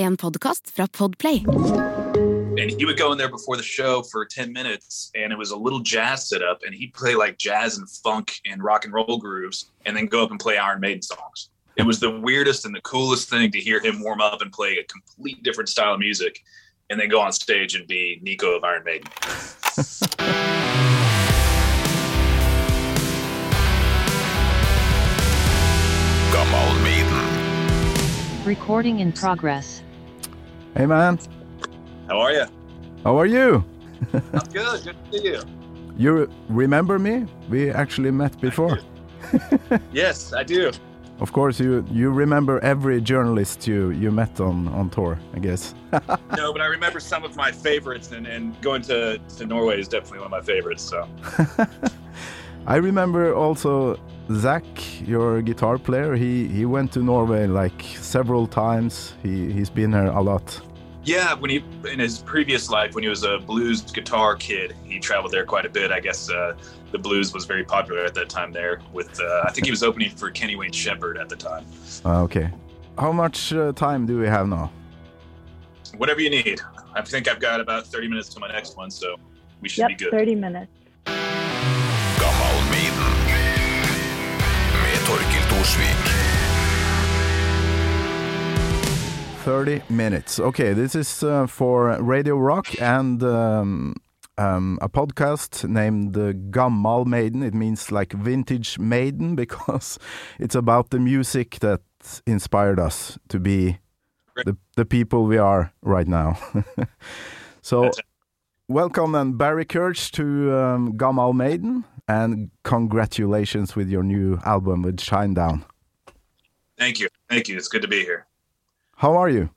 En podkast fra Podplay. and he would go in there before the show for 10 minutes and it was a little jazz setup and he'd play like jazz and funk and rock and roll grooves and then go up and play iron maiden songs it was the weirdest and the coolest thing to hear him warm up and play a complete different style of music and then go on stage and be nicko of iron maiden Maiden. Recording in progress. Hey man, how are you how are you? i'm good good to see you You remember me? We actually met before. yes i do Of course, you you remember every journalist you you met on on tour, I guess. no but i remember some of my favorites and, and going to, to norway is definitely one of my favorites so I remember also Zach, your guitar player. He he went to Norway like several times. He he's been here a lot. Yeah, when he in his previous life, when he was a blues guitar kid, he traveled there quite a bit. I guess uh, the blues was very popular at that time there. With uh, I think he was opening for Kenny Wayne Shepherd at the time. Uh, okay. How much uh, time do we have now? Whatever you need. I think I've got about 30 minutes to my next one, so we should Yep, be good. 30 minutes. Torkil 30 minutes. Okay, this is uh, for Radio Rock and um, um, a podcast named uh, Gammal Maiden. It means like vintage maiden because it's about the music that inspired us to be the, the people we are right now. so, welcome and Barry Kerch to um, Gammal Maiden and congratulations with your new album with Shinedown. Thank you. Thank you. It's good to be here. How are you?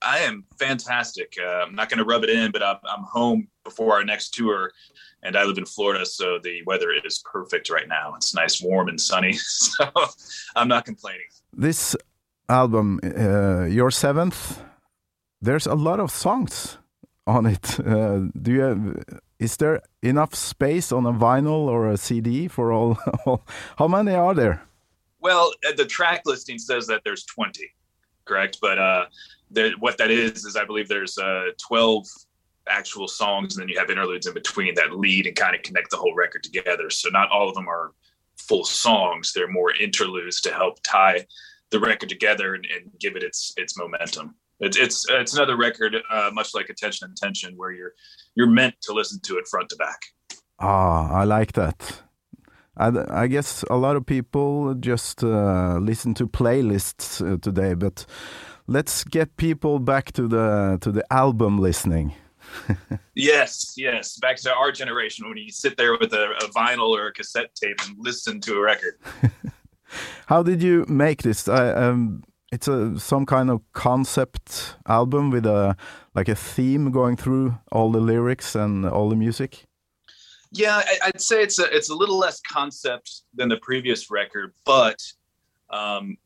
I am fantastic. Uh, I'm not going to rub it in, but I'm, I'm home before our next tour, and I live in Florida, so the weather is perfect right now. It's nice, warm, and sunny, so I'm not complaining. this album, uh, your seventh, there's a lot of songs on it. Uh, do you have, is there enough space on a vinyl or a CD for all? how many are there? Well, uh, the track listing says that there's 20, correct? But uh, what that is is I believe there's uh, 12 actual songs, and then you have interludes in between that lead and kind of connect the whole record together. So not all of them are full songs; they're more interludes to help tie the record together and, and give it its its momentum. It's it's it's another record, uh, much like Attention and Tension, where you're you're meant to listen to it front to back. Ah, I like that. I, I guess a lot of people just uh, listen to playlists uh, today, but let's get people back to the to the album listening. Yes, yes. Back to our generation when you sit there with a, a vinyl or a cassette tape and listen to a record. How did you make this? I, um, it's a some kind of concept album with a like a theme going through all the lyrics and all the music. Yeah, I, I'd say it's a it's a little less concept than the previous record, but um,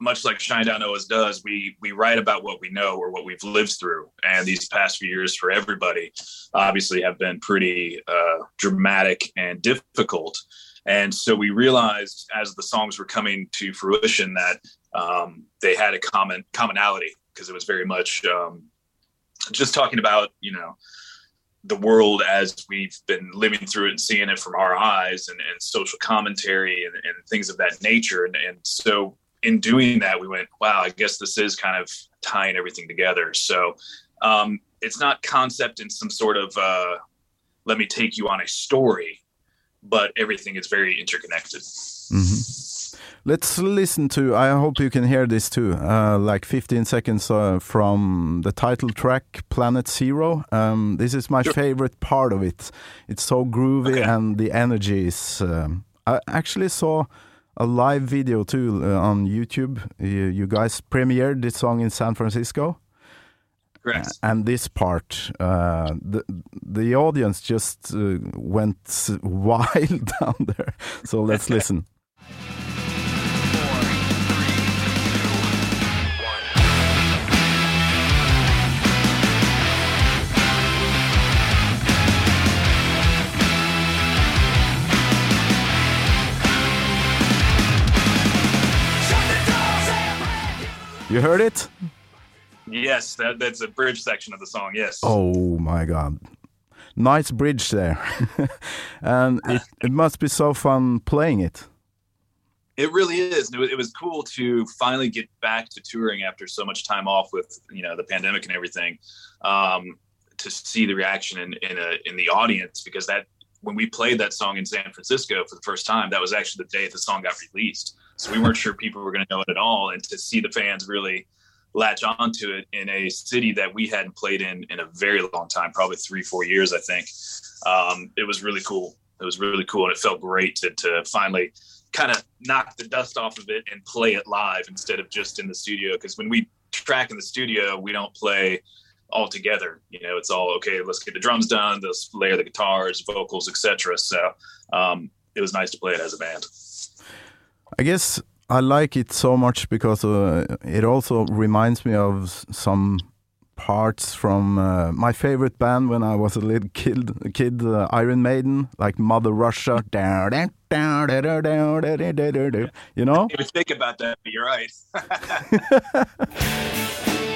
much like Shinedown always does, we we write about what we know or what we've lived through, and these past few years for everybody obviously have been pretty uh, dramatic and difficult. And so we realized as the songs were coming to fruition that um, they had a common commonality because it was very much um, just talking about you know the world as we've been living through it and seeing it from our eyes and, and social commentary and, and things of that nature. And, and so in doing that, we went, wow, I guess this is kind of tying everything together. So um, it's not concept in some sort of uh, let me take you on a story, but everything is very interconnected. Let's listen to. I hope you can hear this too. Uh, like 15 seconds uh, from the title track, Planet Zero. Um, this is my Sure. favorite part of it. It's so groovy Okay. and the energy is. Um, I actually saw a live video too uh, on YouTube. You, you guys premiered this song in San Francisco. Correct. and this part uh, the the audience just uh, went wild down there so let's listen you heard it Yes, that, that's a bridge section of the song. Yes. Oh my god. Nice bridge there. and it, it must be so fun playing it. It really is. It was, it was cool to finally get back to touring after so much time off with you know the pandemic and everything. Um, to see the reaction in in, a, in the audience because that when we played that song in San Francisco for the first time, that was actually the day the song got released. So we weren't sure people were going to know it at all, and to see the fans really latch onto it in a city that we hadn't played in in a very long time, probably three, four years, I think. Um, it was really cool. It was really cool, and it felt great to to finally kind of knock the dust off of it and play it live instead of just in the studio. Because when we track in the studio, we don't play all together. You know, it's all okay. Let's get the drums done. Let's layer the guitars, vocals, etc. So um, it was nice to play it as a band. I guess I like it so much because uh, it also reminds me of some parts from uh, my favorite band when I was a little kid, kid uh, Iron Maiden, like Mother Russia. You know? I think about that, but you're right.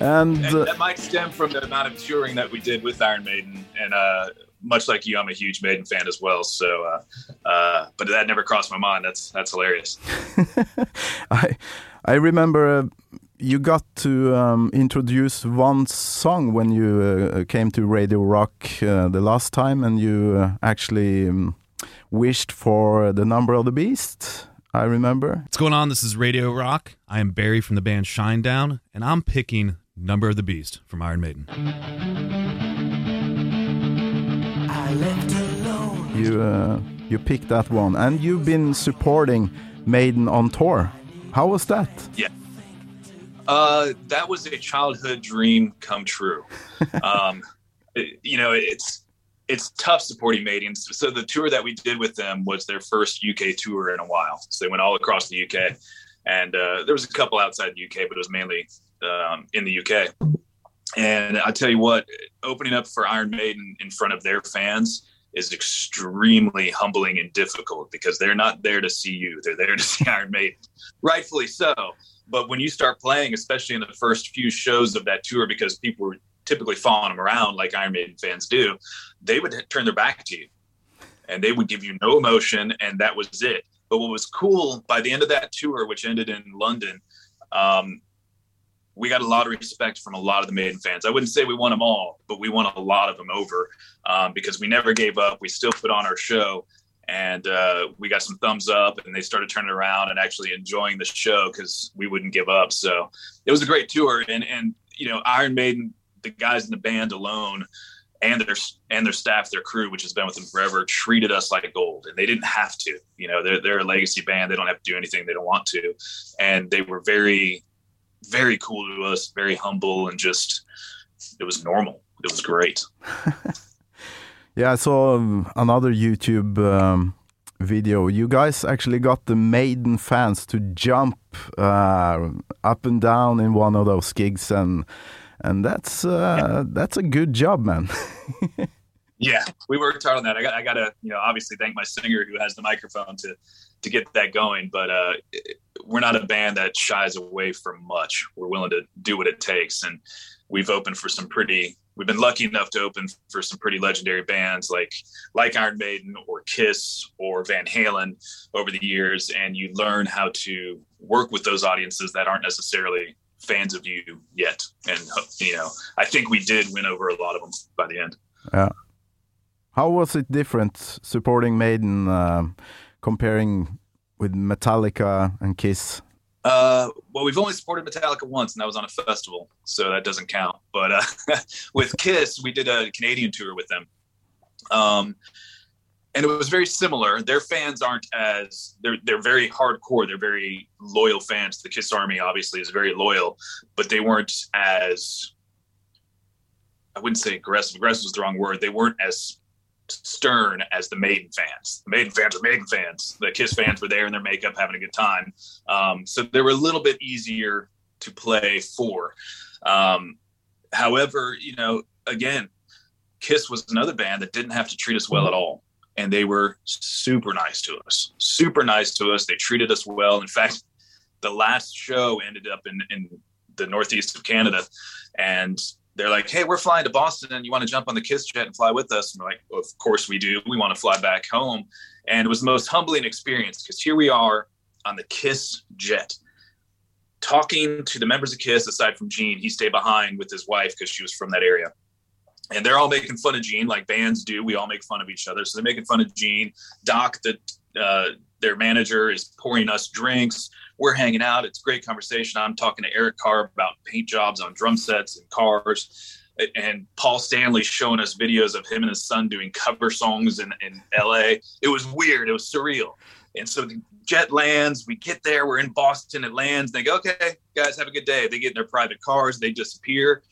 and, and uh, that might stem from the amount of touring that we did with Iron Maiden, and uh, much like you, I'm a huge Maiden fan as well. So, uh, uh, but that never crossed my mind. That's that's hilarious. I I remember uh, you got to um, introduce one song when you uh, came to Radio Rock uh, the last time, and you uh, actually um, wished for the number of the beast. I remember. What's going on? This is Radio Rock. I am Barry from the band Shinedown, and I'm picking Number of the Beast from Iron Maiden. You uh, you picked that one, and you've been supporting Maiden on tour. How was that? Yeah. Uh, that was a childhood dream come true. um, it- you know, it's it's tough supporting Maiden. So the tour that we did with them was their first UK tour in a while. So they went all across the UK, and uh, there was a couple outside the UK, but it was mainly um, in the UK. And I tell you what, opening up for Iron Maiden in front of their fans is extremely humbling and difficult because they're not there to see you; they're there to see Iron Maiden, rightfully so. But when you start playing, especially in the first few shows of that tour, because people were typically following them around like Iron Maiden fans do, they would turn their back to you and they would give you no emotion, and that was it. But what was cool by the end of that tour, which ended in London, um, we got a lot of respect from a lot of the Maiden fans. I wouldn't say we won them all, but we won a lot of them over um, because we never gave up. We still put on our show, and uh, we got some thumbs up, and they started turning around and actually enjoying the show because we wouldn't give up. So it was a great tour, and and you know Iron Maiden, the guys in the band alone. And their and their staff, their crew, which has been with them forever, treated us like gold, and they didn't have to. You know, they're they're a legacy band; they don't have to do anything they don't want to, and they were very very cool to us, very humble, and just it was normal. It was great. Yeah, I saw um, another YouTube um, video. You guys actually got the Maiden fans to jump uh, up and down in one of those gigs, and and that's uh, that's a good job, man. Yeah, we worked hard on that. I got I got to you know obviously thank my singer who has the microphone to to get that going. But uh, we're not a band that shies away from much. We're willing to do what it takes, and we've opened for some pretty. We've been lucky enough to open for some pretty legendary bands like like Iron Maiden or Kiss or Van Halen over the years, and you learn how to work with those audiences that aren't necessarily fans of you yet. And you know, I think we did win over a lot of them by the end. Yeah. How was it different supporting Maiden um, comparing with Metallica and Kiss? Uh, well, we've only supported Metallica once, and that was on a festival, so that doesn't count. But uh, with Kiss, we did a Canadian tour with them, um, and it was very similar. Their fans aren't as they're they're very hardcore. They're very loyal fans. The Kiss Army obviously is very loyal, but they weren't as I wouldn't say aggressive. Aggressive was the wrong word. They weren't as stern as the Maiden fans. The Maiden fans are Maiden fans. The Kiss fans were there in their makeup having a good time. Um, so they were a little bit easier to play for. Um, however, you know, again, Kiss was another band that didn't have to treat us well at all. and they were super nice to us. Super nice to us. They treated us well. In fact, the last show ended up in in the northeast of Canada, and they're like, "Hey, we're flying to Boston, and you want to jump on the Kiss jet and fly with us?" And we're like, "Of course we do. We want to fly back home." And it was the most humbling experience because here we are on the Kiss jet, talking to the members of Kiss. Aside from Gene, he stayed behind with his wife because she was from that area. And they're all making fun of Gene, like bands do. We all make fun of each other. So they're making fun of Gene. Doc, the uh, their manager, is pouring us drinks we're hanging out. It's a great conversation. I'm talking to Eric Carr about paint jobs on drum sets and cars. And Paul Stanley showing us videos of him and his son doing cover songs in, in LA. It was weird. It was surreal. And so the jet lands, we get there, we're in Boston, it lands. They go, okay, guys, have a good day. They get in their private cars, they disappear.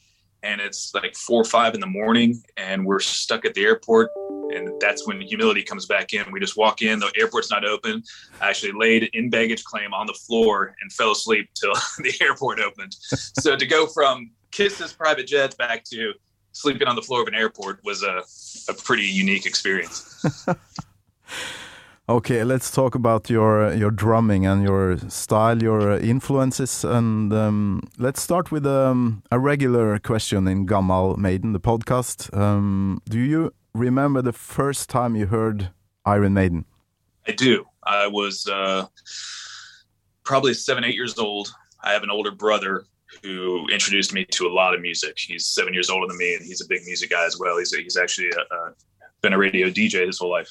And it's like four or five in the morning, and we're stuck at the airport and that's when humility comes back in. We just walk in, the airport's not open. I actually laid in baggage claim on the floor and fell asleep till the airport opened. so to go from Kiss's private jet back to sleeping on the floor of an airport was a, a pretty unique experience. okay, let's talk about your your drumming and your style, your influences, and um, let's start with um, a regular question in Gammal Maiden, the podcast. Um, do you remember the first time you heard Iron Maiden? I do. I was uh, probably seven, eight years old. I have an older brother who introduced me to a lot of music. He's seven years older than me, and he's a big music guy as well. He's he's actually a, a, been a radio DJ his whole life.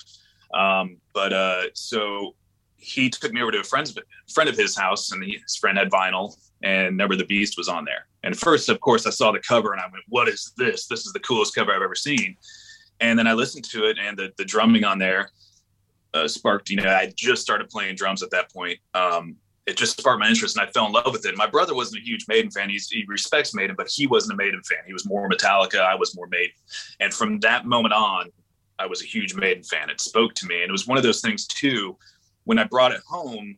Um, but uh, so he took me over to a friend's friend of his house, and he, his friend had vinyl, and Number the Beast was on there. And first, of course, I saw the cover, and I went, "What is this? This is the coolest cover I've ever seen." And then I listened to it, and the the drumming on there uh, sparked. You know, I just started playing drums at that point. Um, it just sparked my interest, and I fell in love with it. And My brother wasn't a huge Maiden fan; He's, he respects Maiden, but he wasn't a Maiden fan. He was more Metallica. I was more Maiden, and from that moment on, I was a huge Maiden fan. It spoke to me, and it was one of those things too. When I brought it home,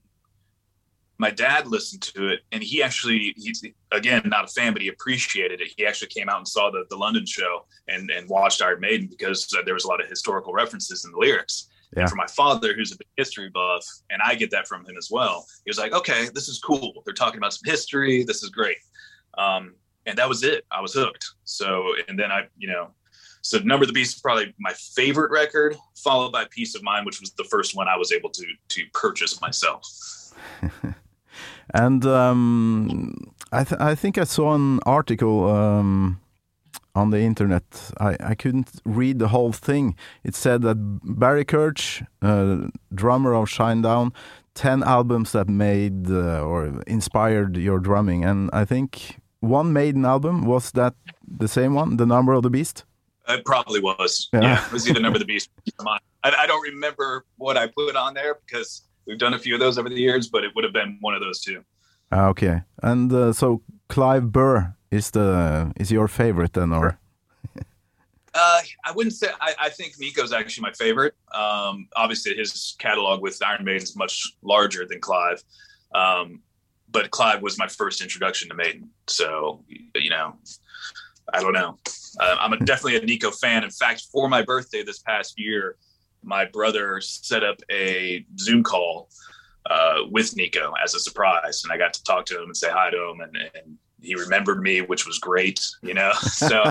my dad listened to it and he actually he's again not a fan but he appreciated it. He actually came out and saw the, the london show and and watched iron maiden because there was a lot of historical references in the lyrics. Yeah. and for my father who's a big history buff and i get that from him as well he was like okay this is cool. They're talking about some history. This is great. Um, and that was it. I was hooked. So and then i you know so number of the beast is probably my favorite record followed by piece of mind which was the first one i was able to to purchase myself And um, I, th I think I saw an article um, on the internet. I, I couldn't read the whole thing. It said that Barry Kerch, uh, drummer of Shinedown, 10 albums that made uh, or inspired your drumming. And I think one Maiden album was that the same one, The Number of the Beast? It probably was. Yeah, yeah it was either Number of the Beast. I, I don't remember what I put on there because we've done a few of those over the years, but it would have been one of those two. Ah, okay, and uh, so Clive Burr is the is your favorite then, or? Uh, I wouldn't say. I, I, think Nicko's actually my favorite. Um, obviously, his catalog with Iron Maiden is much larger than Clive, um, but Clive was my first introduction to Maiden. So, you know, I don't know. Uh, I'm a, definitely a Nicko fan. In fact, for my birthday this past year, my brother set up a Zoom call uh, with Nicko as a surprise, and I got to talk to him and say hi to him, and, and he remembered me, which was great, you know. so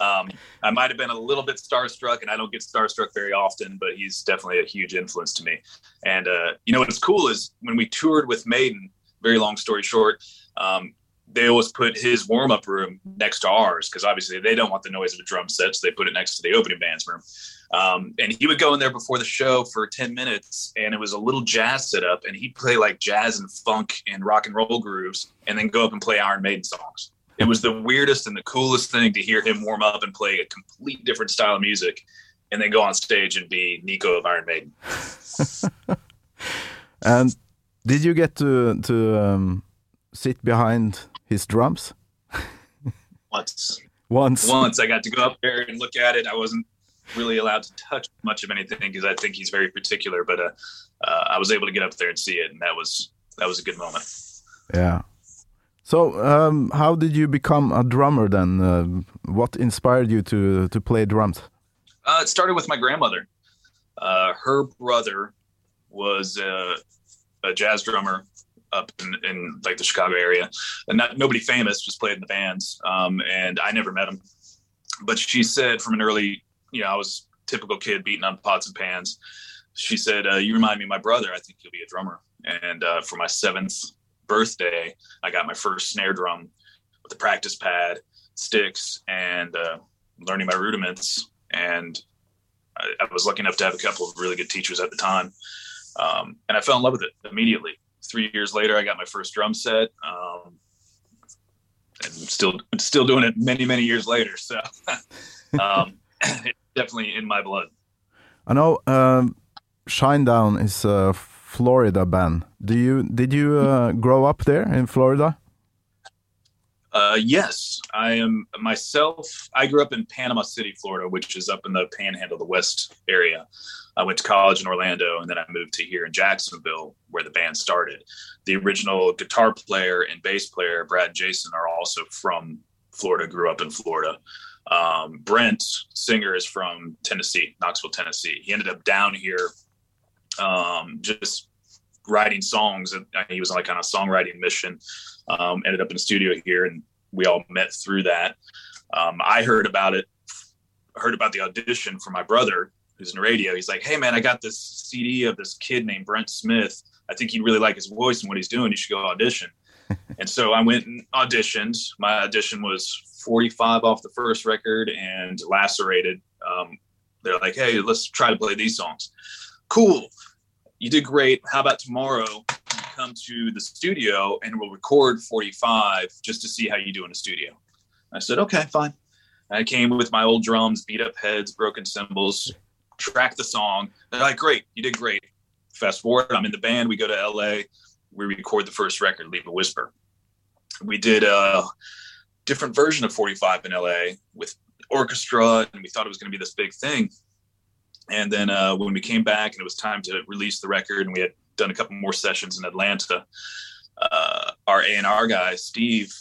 um, I might have been a little bit starstruck, and I don't get starstruck very often, but he's definitely a huge influence to me. And uh, you know what's cool is when we toured with Maiden. Very long story short, um, they always put his warm up room next to ours because obviously they don't want the noise of a drum set, so they put it next to the opening band's room. Um, and he would go in there before the show for 10 minutes, and it was a little jazz setup, and he'd play like jazz and funk and rock and roll grooves, and then go up and play Iron Maiden songs. It was the weirdest and the coolest thing to hear him warm up and play a complete different style of music, and then go on stage and be Nicko of Iron Maiden. and did you get to to um, sit behind his drums? Once. Once. Once I got to go up there and look at it. I wasn't really allowed to touch much of anything because I think he's very particular. But uh, uh, I was able to get up there and see it, and that was that was a good moment. Yeah. So, um, how did you become a drummer then? Uh, what inspired you to to play drums? Uh, it started with my grandmother. Uh, her brother was a, a jazz drummer up in, in, like the Chicago area, and not nobody famous, just played in the bands. Um, and I never met him, but she said from an early, you know, I was typical kid beating on pots and pans. She said, uh, "You remind me of my brother. I think you'll be a drummer." And uh, for my seventh birthday, I got my first snare drum with a practice pad, sticks, and uh, learning my rudiments. And I, I, was lucky enough to have a couple of really good teachers at the time. Um, and I fell in love with it immediately. Three years later, I got my first drum set. Um, and still still doing it many many years later. So um, it's definitely in my blood. I know um, Shinedown is a Florida band. Do you did you uh, grow up there in Florida? Uh, yes, I am myself. I grew up in Panama City, Florida, which is up in the Panhandle, the West area. I went to college in Orlando, and then I moved to here in Jacksonville, where the band started. The original guitar player and bass player, Brad Jason, are also from Florida. Grew up in Florida. Um, Brent, singer, is from Tennessee, Knoxville, Tennessee. He ended up down here, um, just writing songs. And he was like on a songwriting mission um, ended up in a studio here, and we all met through that. Um, I heard about it, heard about the audition for my brother, who's in radio. He's like, "Hey, man, I got this CD of this kid named Brent Smith. I think you'd really like his voice and what he's doing. You should go audition." and so I went and auditioned. My audition was 45 off the first record and lacerated. Um, they're like, "Hey, let's try to play these songs." Cool. You did great. How about tomorrow? come to the studio and we'll record 45 just to see how you do in a studio. I said, okay, fine. I came with my old drums, beat up heads, broken cymbals, track the song. They're like, great, you did great. Fast forward, I'm in the band. We go to LA. We record the first record, Leave a Whisper. We did a different version of 45 in LA with orchestra, and we thought it was going to be this big thing. And then uh, when we came back and it was time to release the record, and we had done a couple more sessions in Atlanta. Uh, our A and R guy Steve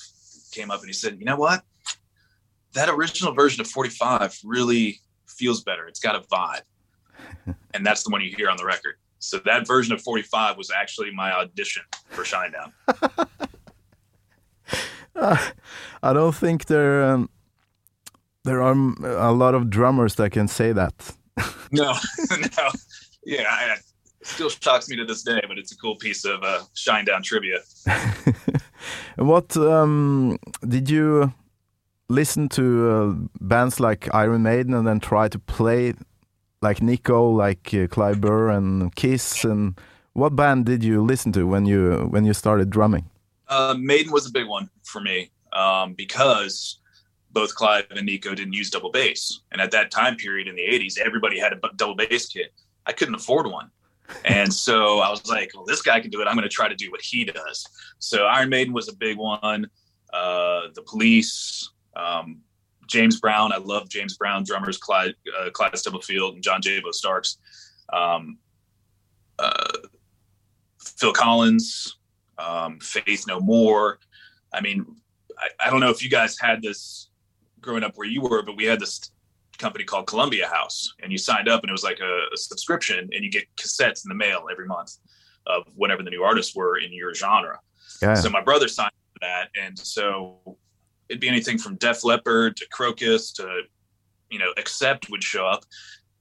came up and he said, "You know what? That original version of 45 really feels better. It's got a vibe, and that's the one you hear on the record." So that version of 45 was actually my audition for Shinedown. uh, I don't think there um, there are a lot of drummers that can say that. no, no, yeah, I, still shocks me to this day, but it's a cool piece of uh, Shinedown trivia. And what um, did you listen to uh, bands like Iron Maiden and then try to play like Nicko, like uh, Clive Burr and Kiss? And what band did you listen to when you when you started drumming? Uh, Maiden was a big one for me um, because both Clive and Nicko didn't use double bass, and at that time period in the '80s, everybody had a double bass kit. I couldn't afford one and so I was like, well, this guy can do it. I'm going to try to do what he does. So Iron Maiden was a big one. Uh, the Police, um, James Brown. I love James Brown drummers, Clyde, uh, Clyde Stubblefield and John Jabo Starks. Um, uh, Phil Collins, um, Faith No More. I mean, I, I don't know if you guys had this growing up where you were, but we had this company called Columbia House, and you signed up, and it was like a, a, subscription, and you get cassettes in the mail every month of whatever the new artists were in your genre. Yeah. So my brother signed for that, and so it'd be anything from Def Leppard to Krokus to you know Accept would show up,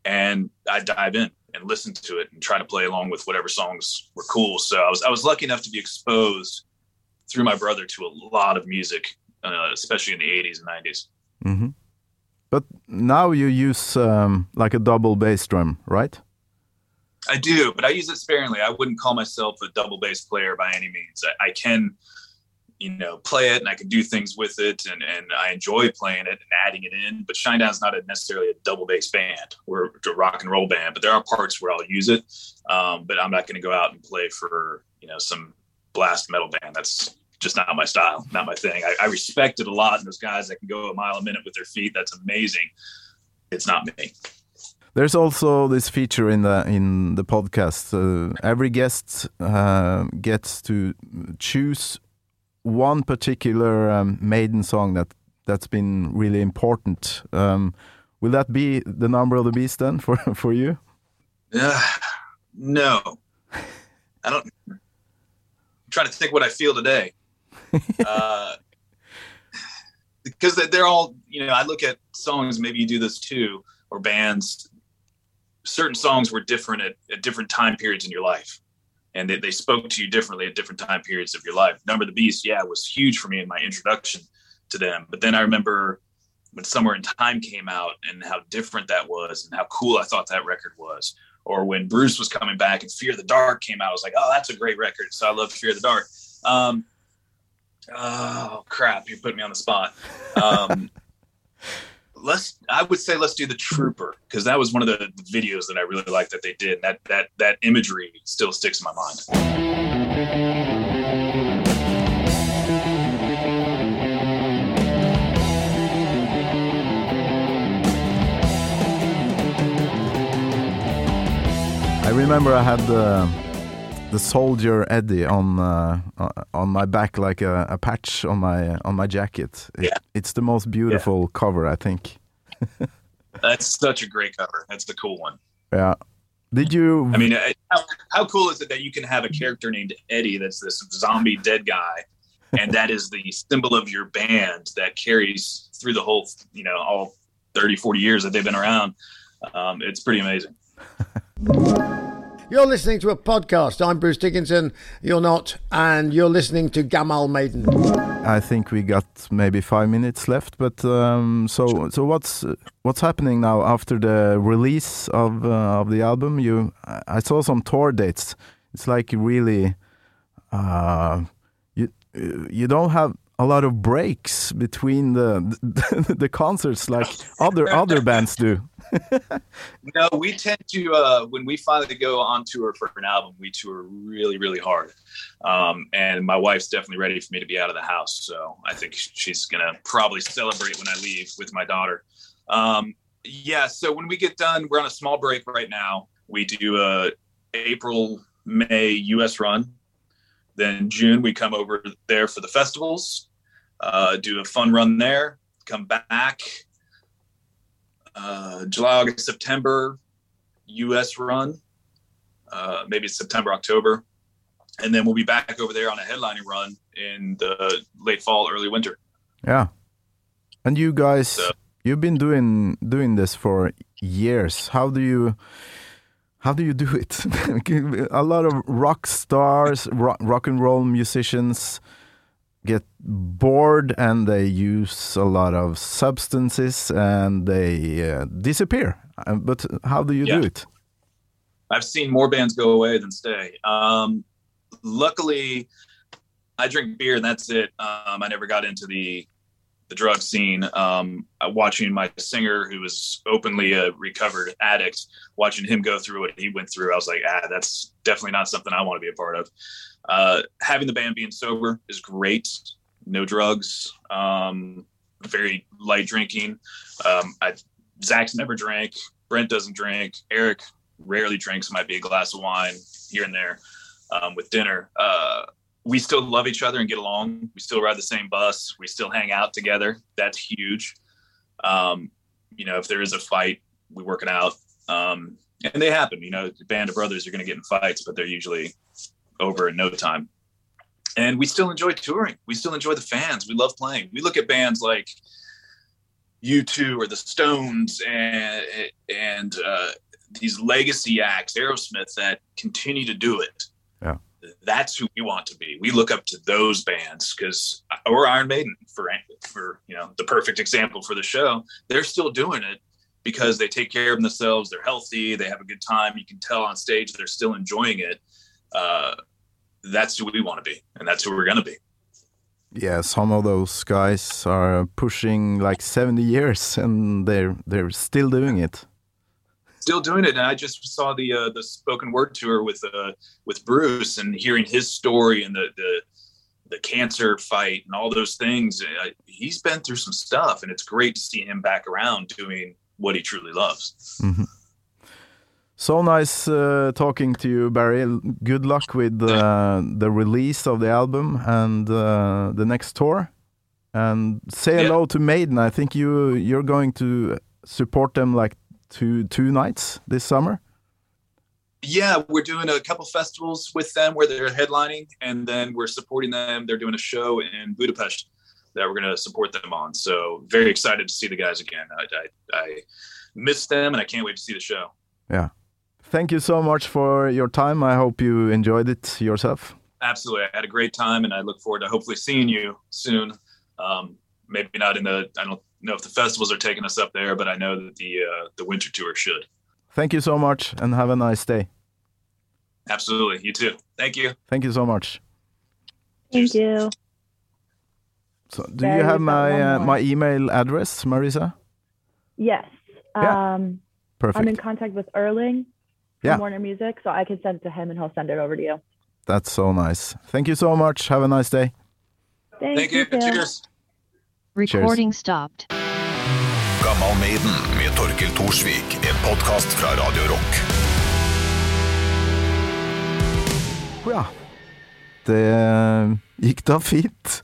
and I'd dive in and listen to it and try to play along with whatever songs were cool. So I was I was lucky enough to be exposed through my brother to a lot of music, uh, especially in the '80s and '90s. Mm-hmm. But now you use um, like a double bass drum, right? I do, but I use it sparingly. I wouldn't call myself a double bass player by any means. I, I can, you know, play it and I can do things with it, and and I enjoy playing it and adding it in. But Shinedown's not a, necessarily a double bass band. We're a rock and roll band, but there are parts where I'll use it. Um, but I'm not going to go out and play for you know some blast metal band. That's just not my style, not my thing. I, I respect it a lot, and those guys that can go a mile a minute with their feet, that's amazing. It's not me. There's also this feature in the in the podcast. Uh, every guest uh, gets to choose one particular um, maiden song that that's been really important. Um, will that be the number of the beast then for for you? Uh, no, I don't. I'm trying to think what I feel today. Uh, because they- they're all, you know, I look at songs, maybe you do this too, or bands. Certain songs were different at, at different time periods in your life, and they, they spoke to you differently at different time periods of your life. Number the Beast, yeah, was huge for me in my introduction to them. But then I remember when Somewhere in Time came out and how different that was and how cool I thought that record was. Or when Bruce was coming back and Fear the Dark came out, I was like, oh, that's a great record. So I love Fear the Dark. Um, oh crap, you put me on the spot. Um, let's I would say let's do the Trooper because that was one of the videos that I really liked that they did. That that that imagery still sticks in my mind. I remember I had the the soldier Eddie on uh, uh, on my back like a, a patch on my on my jacket. It- Yeah. It's the most beautiful cover, I think. That's such a great cover. That's the cool one. Yeah. Did you? I mean, uh, how, how cool is it that you can have a character named Eddie that's this zombie dead guy, and that is the symbol of your band that carries through the whole, you know, all 30, 40 years that they've been around. Um, it's pretty amazing. You're listening to a podcast. I'm Bruce Dickinson. You're not, and you're listening to Gammal Maiden. I think we got maybe five minutes left, but um, so so what's what's happening now after the release of uh, of the album? You, I saw some tour dates. It's like really, uh, you you don't have a lot of breaks between the the, concerts like other other bands do. No, we tend to uh, when we finally go on tour for an album, we tour really, really hard. Um, and my wife's definitely ready for me to be out of the house, so I think she's gonna probably celebrate when I leave with my daughter. Um, yeah, so when we get done, we're on a small break right now. We do a April, May U.S. run. Then June we come over there for the festivals, uh, do a fun run there, come back. Uh, July, August, September, U.S. run. Uh, maybe September, October, and then we'll be back over there on a headlining run in the late fall, early winter. Yeah, and you guys, So- you've been doing doing this for years. How do you? How do you do it? a lot of rock stars, rock, rock and roll musicians get bored and they use a lot of substances and they uh, disappear. But how do you Yeah. do it? I've seen more bands go away than stay. Um, luckily, I drink beer and that's it. Um, I never got into the the drug scene. Um, uh, watching my singer, who was openly a recovered addict, watching him go through what he went through, I was like, ah, that's definitely not something I want to be a part of. Uh, having the band being sober is great. No drugs. Um, very light drinking. Um, I, Zach's never drank. Brent doesn't drink. Eric rarely drinks. Might be a glass of wine here and there um, with dinner. Uh, we still love each other and get along. We still ride the same bus. We still hang out together. That's huge. Um, you know, if there is a fight, we work it out. Um, and they happen. You know, band of brothers are going to get in fights, but they're usually over in no time. And we still enjoy touring. We still enjoy the fans. We love playing. We look at bands like U2 or the Stones and and uh, these legacy acts, Aerosmith, that continue to do it. That's who we want to be. We look up to those bands because, or Iron Maiden for for you know the perfect example for the show. They're still doing it because they take care of themselves. They're healthy. They have a good time. You can tell on stage they're still enjoying it. Uh, that's who we want to be, and that's who we're going to be. Yeah, some of those guys are pushing like 70 years and they're they're still doing it. Still doing it. And I just saw the uh, the spoken word tour with uh, with Bruce and hearing his story and the the the cancer fight and all those things. Uh, he's been through some stuff, and it's great to see him back around doing what he truly loves. So nice uh, talking to you, Barry. Good luck with uh, the release of the album and uh, the next tour. And say Yeah. hello to Maiden. I think you you're going to support them like two two nights this summer. Yeah, we're doing a couple festivals with them where they're headlining, and then we're supporting them. They're doing a show in Budapest that we're going to support them on. So very excited to see the guys again. I, I, I miss them, and I can't wait to see the show. Yeah. Thank you so much for your time. I hope you enjoyed it yourself. Absolutely, I had a great time, and I look forward to hopefully seeing you soon. Um, maybe not in the. I don't know if the festivals are taking us up there, but I know that the uh, the winter tour should. Thank you so much and have a nice day. Absolutely, you too. Thank you. Thank you so much. Thank you. So, do There you have my uh, my email address, Marisa? Yes. Yeah. Um, Perfect. I'm in contact with Erling from Yeah. Warner Music, so I can send it to him and he'll send it over to you. That's so nice. Thank you so much. Have a nice day. Thank, Thank you. too. Cheers. Recording stopped. Gammal Maiden med Torkel Thorsvik, en podkast fra Radio Rock. Ja, det gikk da fint.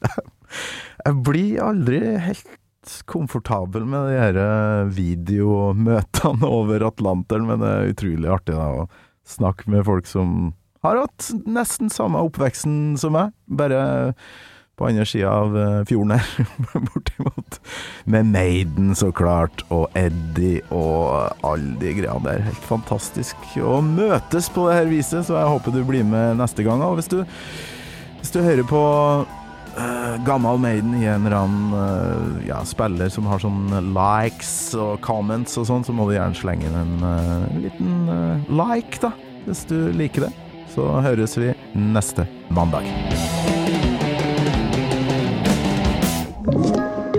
Jeg blir aldri helt komfortabel med de her eh, videomøtene over Atlanteren, men det er utrolig artig da å snakke med folk som har hatt nesten samme oppveksten som meg, bare på andre sida av eh, fjorden her, bortimot. Med Maiden, så klart, og Eddie og alle de greiene der. Helt fantastisk å møtes på det her viset, så jeg håper du blir med neste gang. Og hvis du, hvis du hører på Uh, gammel Maiden i en eller annen uh, ja, spiller som har sånn likes og comments og sånn, så må du gjerne slenge inn en uh, liten eh, like, da, hvis du liker det. Så høres vi neste mandag.